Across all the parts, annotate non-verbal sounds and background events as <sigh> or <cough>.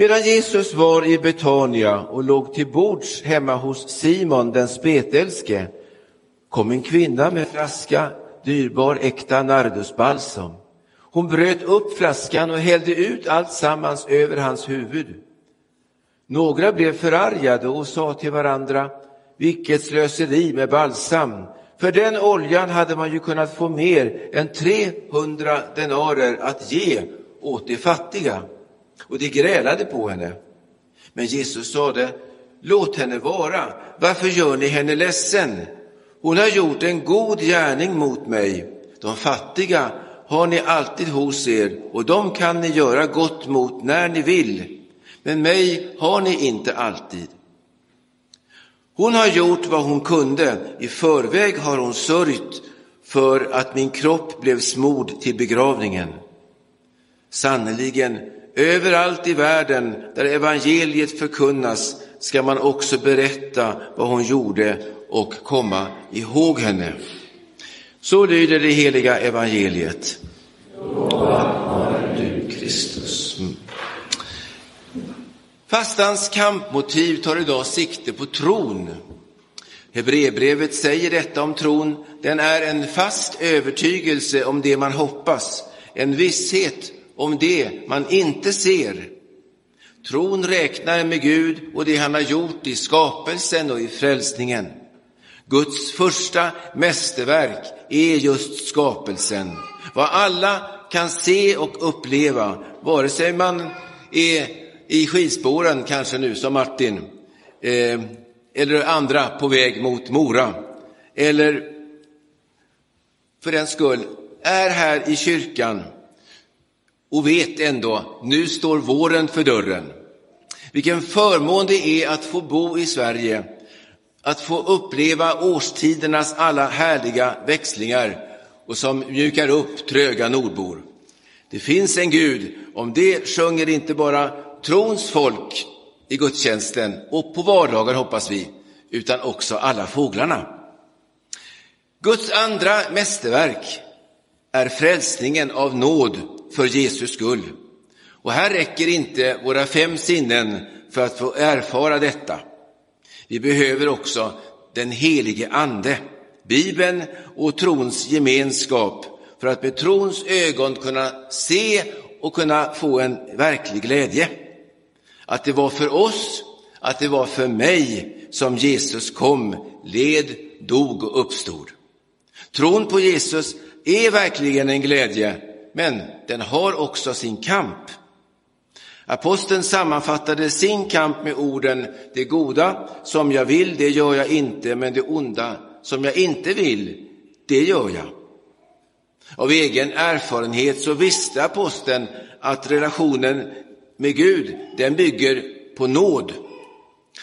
Medan Jesus var i Betania och låg till bords hemma hos Simon den spetälske kom en kvinna med flaska dyrbar äkta nardusbalsam. Hon bröt upp flaskan och hällde ut allt sammans över hans huvud. Några blev förargade och sa till varandra, vilket slöseri med balsam. För den oljan hade man ju kunnat få mer än 300 denarer att ge åt de fattiga. Och de grälade på henne. Men Jesus sade, låt henne vara. Varför gör ni henne ledsen? Hon har gjort en god gärning mot mig. De fattiga har ni alltid hos er och dem kan ni göra gott mot när ni vill. Men mig har ni inte alltid. Hon har gjort vad hon kunde. I förväg har hon sörjt för att min kropp blev smord till begravningen. Sannerligen, överallt i världen där evangeliet förkunnas ska man också berätta vad hon gjorde och komma ihåg henne. Så lyder det heliga evangeliet. Du Kristus. Mm. Fastans kampmotiv tar idag sikte på tron. Hebreerbrevet säger detta om tron. Den är en fast övertygelse om det man hoppas, en visshet om det man inte ser. Tron räknar med Gud och det han har gjort i skapelsen och i frälsningen. Guds första mästerverk är just skapelsen. Vad alla kan se och uppleva, vare sig man är i skidspåren kanske nu som Martin, eh, eller andra på väg mot Mora, eller för den skull är här i kyrkan och vet ändå, nu står våren för dörren. Vilken förmån det är att få bo i Sverige, att få uppleva årstidernas alla härliga växlingar och som mjukar upp tröga nordbor. Det finns en Gud, om det sjunger inte bara trons folk i gudstjänsten och på vardagar hoppas vi, utan också alla fåglarna. Guds andra mästerverk är frälsningen av nåd för Jesus skull. Och här räcker inte våra fem sinnen för att få erfara detta. Vi behöver också den helige Ande, Bibeln och trons gemenskap för att med trons ögon kunna se och kunna få en verklig glädje. Att det var för oss, att det var för mig som Jesus kom, led, dog och uppstod. Tron på Jesus är verkligen en glädje, men den har också sin kamp. Aposteln sammanfattade sin kamp med orden det goda som jag vill, det gör jag inte, men det onda som jag inte vill, det gör jag. Av egen erfarenhet så visste aposteln att relationen med Gud, den bygger på nåd.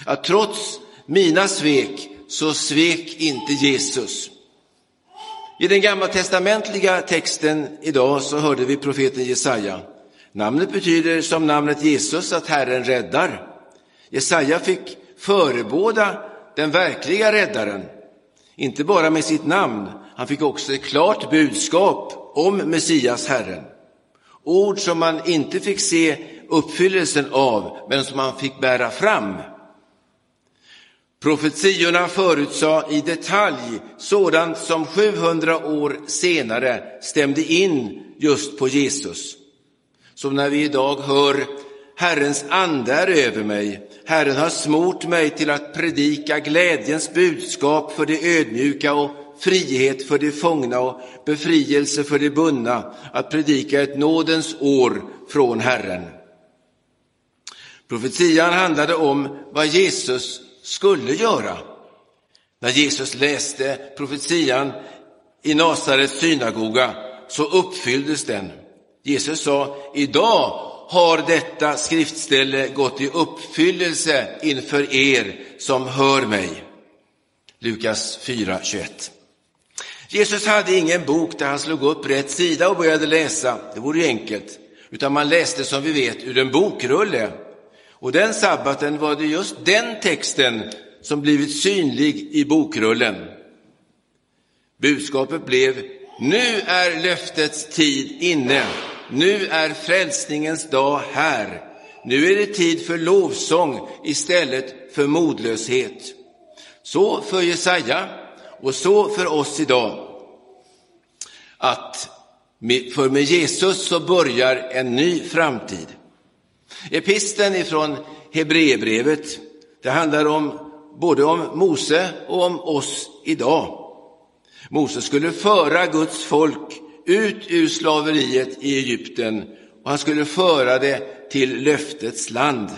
Att trots mina svek så svek inte Jesus. I den gamla testamentliga texten idag så hörde vi profeten Jesaja. Namnet betyder som namnet Jesus att Herren räddar. Jesaja fick förebåda den verkliga räddaren, inte bara med sitt namn, han fick också ett klart budskap om Messias, Herren. Ord som man inte fick se uppfyllelsen av, men som man fick bära fram. Profetiorna förutsade i detalj sådant som 700 år senare stämde in just på Jesus. Som när vi idag hör Herrens ande är över mig, Herren har smort mig till att predika glädjens budskap för de ödmjuka och frihet för de fångna och befrielse för de bundna, att predika ett nådens år från Herren. Profetian handlade om vad Jesus skulle göra. När Jesus läste profetian i Nasarets synagoga så uppfylldes den. Jesus sa, idag har detta skriftställe gått i uppfyllelse inför er, som hör mig. Lukas 4.21. Jesus hade ingen bok där han slog upp rätt sida och började läsa. Det vore ju enkelt. Utan man läste som vi vet ur en bokrulle. Och den sabbaten var det just den texten som blivit synlig i bokrullen. Budskapet blev, nu är löftets tid inne. Nu är frälsningens dag här. Nu är det tid för lovsång istället för modlöshet. Så för Jesaja och så för oss idag. Att för med Jesus så börjar en ny framtid. Episten ifrån Hebreerbrevet, det handlar om både om Mose och om oss idag. Mose skulle föra Guds folk ut ur slaveriet i Egypten och han skulle föra det till löftets land.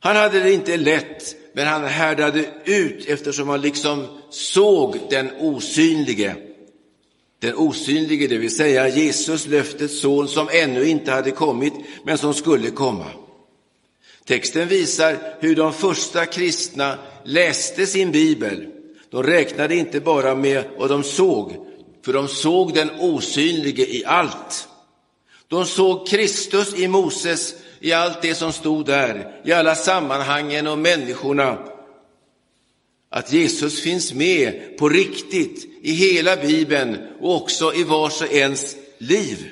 Han hade det inte lätt, men han härdade ut eftersom han liksom såg den osynlige. Den osynlige, det vill säga Jesus, löftets son, som ännu inte hade kommit, men som skulle komma. Texten visar hur de första kristna läste sin bibel. De räknade inte bara med vad de såg, för de såg den osynlige i allt. De såg Kristus i Moses, i allt det som stod där, i alla sammanhangen och människorna. Att Jesus finns med på riktigt i hela Bibeln och också i vars och ens liv.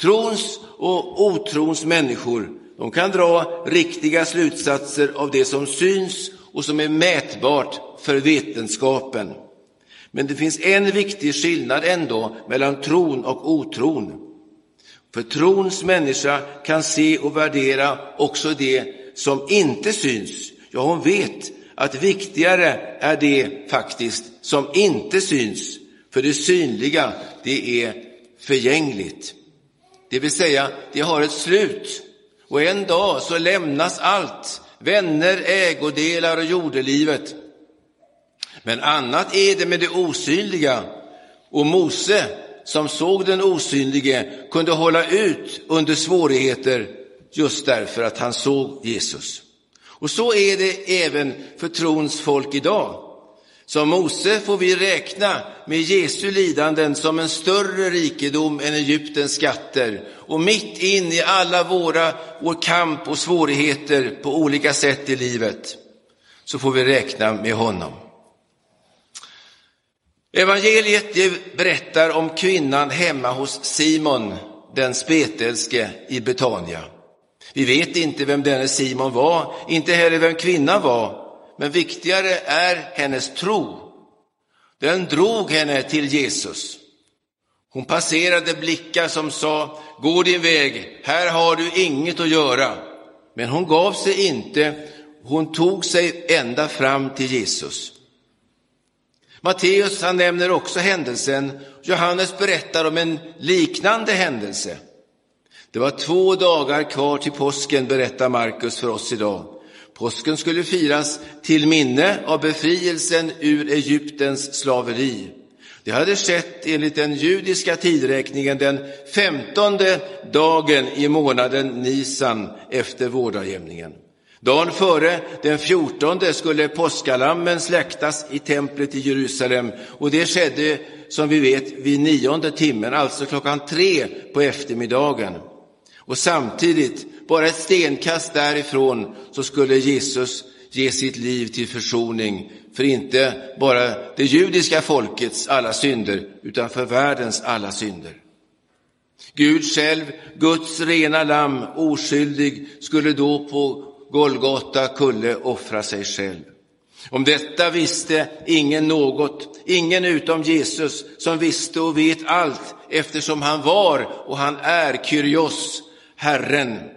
Trons och otrons människor, de kan dra riktiga slutsatser av det som syns och som är mätbart för vetenskapen. Men det finns en viktig skillnad ändå mellan tron och otron. För trons människa kan se och värdera också det som inte syns. Ja, hon vet att viktigare är det faktiskt som inte syns, för det synliga, det är förgängligt. Det vill säga, det har ett slut. Och en dag så lämnas allt, vänner, ägodelar och jordelivet. Men annat är det med det osynliga. Och Mose, som såg den osynlige, kunde hålla ut under svårigheter just därför att han såg Jesus. Och så är det även för trons folk idag. Som Mose får vi räkna med Jesu lidanden som en större rikedom än Egyptens skatter. Och mitt in i alla våra vår kamp och svårigheter på olika sätt i livet så får vi räkna med honom. Evangeliet berättar om kvinnan hemma hos Simon, den spetälske i Betania. Vi vet inte vem denne Simon var, inte heller vem kvinnan var, men viktigare är hennes tro. Den drog henne till Jesus. Hon passerade blickar som sa, gå din väg, här har du inget att göra. Men hon gav sig inte, hon tog sig ända fram till Jesus. Matteus han nämner också händelsen, Johannes berättar om en liknande händelse. Det var två dagar kvar till påsken, berättar Markus för oss idag. Påsken skulle firas till minne av befrielsen ur Egyptens slaveri. Det hade skett enligt den judiska tidräkningen den femtonde dagen i månaden Nisan efter vårdagjämningen. Dagen före, den fjortonde, skulle påskalammen släktas i templet i Jerusalem och det skedde, som vi vet, vid nionde timmen, alltså klockan tre på eftermiddagen. Och samtidigt, bara ett stenkast därifrån, så skulle Jesus ge sitt liv till försoning för inte bara det judiska folkets alla synder, utan för världens alla synder. Gud själv, Guds rena lamm, oskyldig, skulle då på Golgata kulle offra sig själv. Om detta visste ingen något, ingen utom Jesus som visste och vet allt eftersom han var och han är Kyrios, Herren.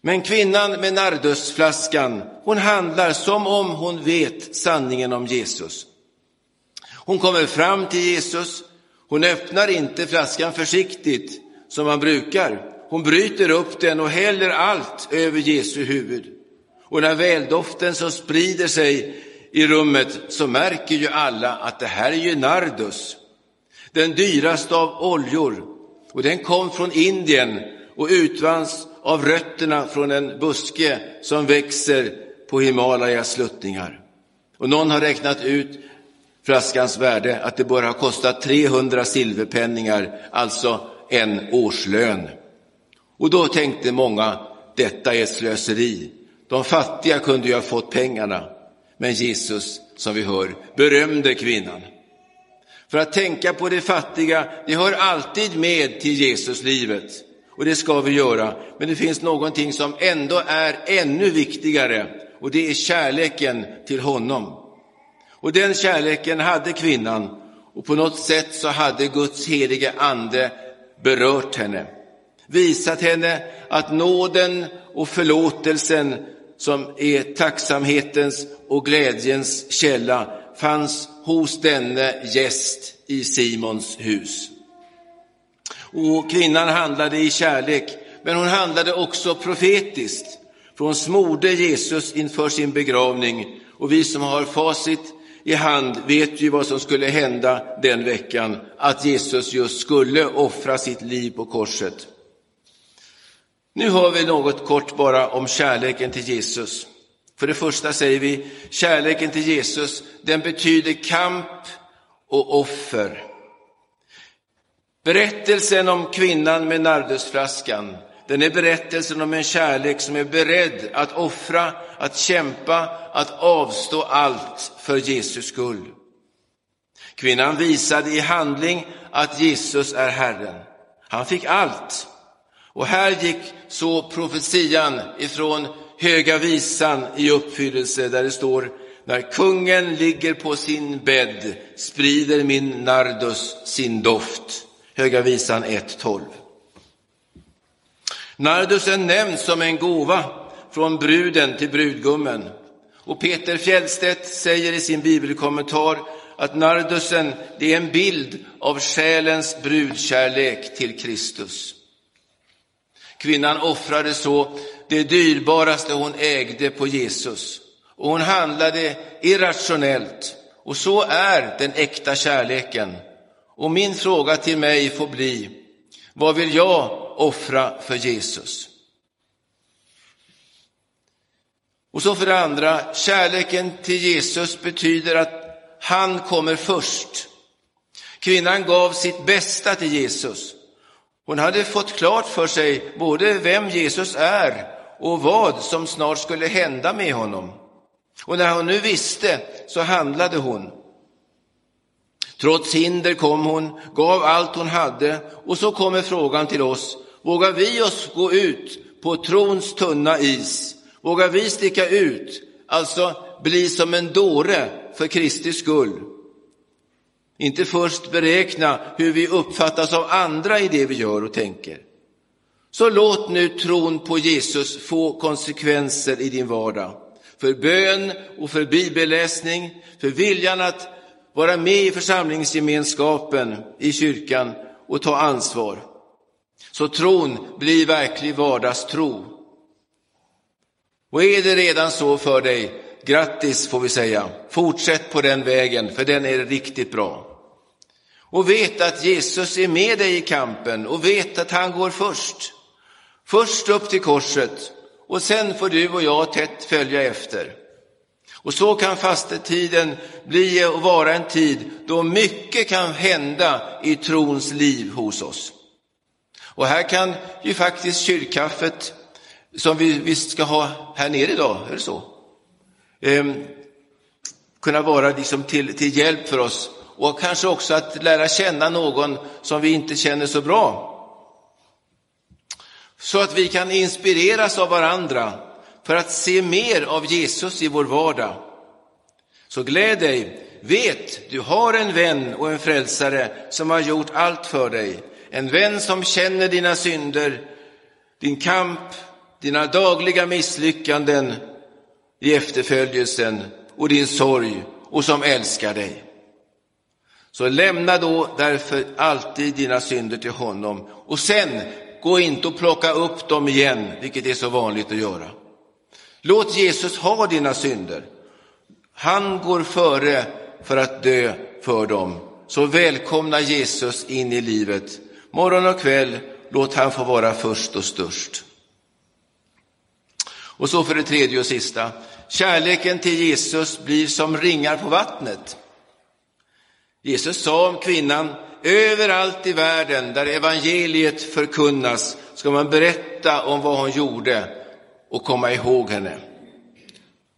Men kvinnan med nardusflaskan, hon handlar som om hon vet sanningen om Jesus. Hon kommer fram till Jesus, hon öppnar inte flaskan försiktigt som man brukar. Hon bryter upp den och häller allt över Jesu huvud. Och när väldoften så sprider sig i rummet så märker ju alla att det här är ju nardus, den dyraste av oljor. Och den kom från Indien och utvanns av rötterna från en buske som växer på Himalayas sluttningar. Och någon har räknat ut flaskans värde, att det bör ha kostat 300 silverpenningar, alltså en årslön. Och då tänkte många, detta är slöseri. De fattiga kunde ju ha fått pengarna. Men Jesus, som vi hör, berömde kvinnan. För att tänka på de fattiga, det hör alltid med till Jesuslivet. Och det ska vi göra. Men det finns någonting som ändå är ännu viktigare och det är kärleken till honom. Och den kärleken hade kvinnan och på något sätt så hade Guds helige ande berört henne. Visat henne att nåden och förlåtelsen som är tacksamhetens och glädjens källa fanns hos denne gäst i Simons hus. Och kvinnan handlade i kärlek, men hon handlade också profetiskt. För hon smorde Jesus inför sin begravning och vi som har facit i hand vet ju vad som skulle hända den veckan, att Jesus just skulle offra sitt liv på korset. Nu hör vi något kort bara om kärleken till Jesus. För det första säger vi, kärleken till Jesus, den betyder kamp och offer. Berättelsen om kvinnan med nardusflaskan, den är berättelsen om en kärlek som är beredd att offra, att kämpa, att avstå allt för Jesus skull. Kvinnan visade i handling att Jesus är Herren. Han fick allt. Och här gick så profetian ifrån Höga visan i uppfyllelse där det står när kungen ligger på sin bädd sprider min nardus sin doft. Höga visan 1.12. Nardusen nämns som en gåva från bruden till brudgummen. Och Peter Fjellstedt säger i sin bibelkommentar att nardusen det är en bild av själens brudkärlek till Kristus. Kvinnan offrade så det dyrbaraste hon ägde på Jesus. Och hon handlade irrationellt. Och så är den äkta kärleken. Och min fråga till mig får bli, vad vill jag offra för Jesus? Och så för det andra, kärleken till Jesus betyder att han kommer först. Kvinnan gav sitt bästa till Jesus. Hon hade fått klart för sig både vem Jesus är och vad som snart skulle hända med honom. Och när hon nu visste så handlade hon. Trots hinder kom hon, gav allt hon hade och så kommer frågan till oss, vågar vi oss gå ut på trons tunna is? Vågar vi sticka ut, alltså bli som en dåre för Kristi skull? Inte först beräkna hur vi uppfattas av andra i det vi gör och tänker. Så låt nu tron på Jesus få konsekvenser i din vardag. För bön och för bibelläsning, för viljan att vara med i församlingsgemenskapen i kyrkan och ta ansvar. Så tron blir verklig vardagstro. Och är det redan så för dig, grattis får vi säga. Fortsätt på den vägen, för den är riktigt bra. Och vet att Jesus är med dig i kampen och vet att han går först. Först upp till korset och sen får du och jag tätt följa efter. Och så kan fastetiden bli och vara en tid då mycket kan hända i trons liv hos oss. Och här kan ju faktiskt kyrkkaffet, som vi visst ska ha här nere idag, är det så? Ehm, kunna vara liksom till, till hjälp för oss och kanske också att lära känna någon som vi inte känner så bra så att vi kan inspireras av varandra för att se mer av Jesus i vår vardag. Så gläd dig, vet du har en vän och en frälsare som har gjort allt för dig. En vän som känner dina synder, din kamp, dina dagliga misslyckanden i efterföljelsen och din sorg och som älskar dig. Så lämna då därför alltid dina synder till honom och sen gå inte och plocka upp dem igen, vilket är så vanligt att göra. Låt Jesus ha dina synder. Han går före för att dö för dem. Så välkomna Jesus in i livet. Morgon och kväll, låt han få vara först och störst. Och så för det tredje och sista. Kärleken till Jesus blir som ringar på vattnet. Jesus sa om kvinnan, överallt i världen där evangeliet förkunnas ska man berätta om vad hon gjorde och komma ihåg henne.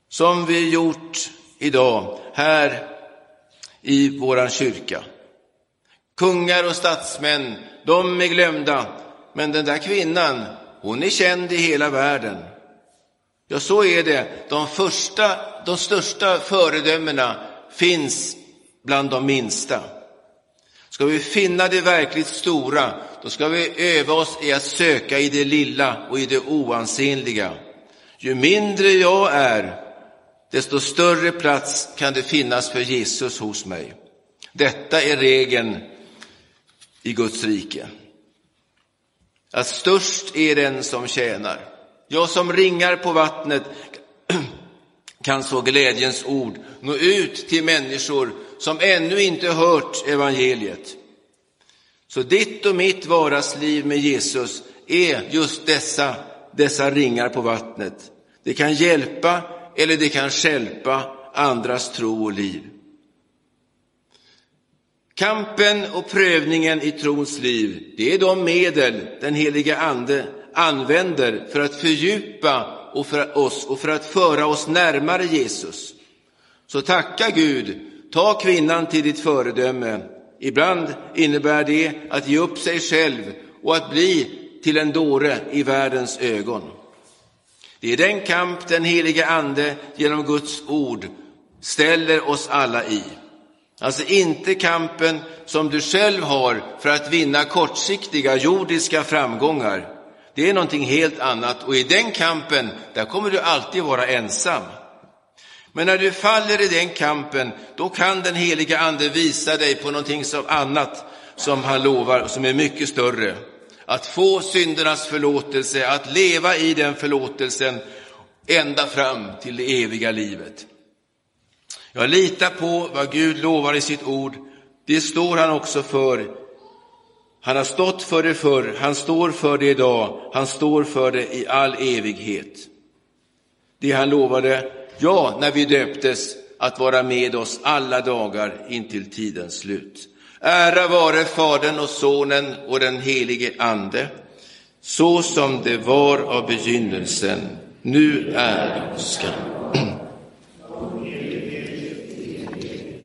Som vi gjort idag här i våran kyrka. Kungar och statsmän, de är glömda, men den där kvinnan, hon är känd i hela världen. Ja, så är det. De, första, de största föredömena finns bland de minsta. Ska vi finna det verkligt stora, då ska vi öva oss i att söka i det lilla och i det oansenliga. Ju mindre jag är, desto större plats kan det finnas för Jesus hos mig. Detta är regeln i Guds rike. Att störst är den som tjänar. Jag som ringar på vattnet <clears throat> kan så glädjens ord nå ut till människor som ännu inte hört evangeliet. Så ditt och mitt vardagsliv med Jesus är just dessa, dessa ringar på vattnet. Det kan hjälpa eller det kan skälpa andras tro och liv. Kampen och prövningen i trons liv, det är de medel den heliga Ande använder för att fördjupa oss och för att föra oss närmare Jesus. Så tacka Gud, ta kvinnan till ditt föredöme. Ibland innebär det att ge upp sig själv och att bli till en dåre i världens ögon. Det är den kamp den helige Ande genom Guds ord ställer oss alla i. Alltså inte kampen som du själv har för att vinna kortsiktiga jordiska framgångar. Det är någonting helt annat och i den kampen, där kommer du alltid vara ensam. Men när du faller i den kampen, då kan den heliga ande visa dig på någonting som annat som han lovar och som är mycket större. Att få syndernas förlåtelse, att leva i den förlåtelsen ända fram till det eviga livet. Jag litar på vad Gud lovar i sitt ord. Det står han också för. Han har stått för det förr, han står för det idag, han står för det i all evighet. Det han lovade, ja, när vi döptes, att vara med oss alla dagar intill tidens slut. Ära vare Fadern och Sonen och den helige Ande, så som det var av begynnelsen, nu är och skall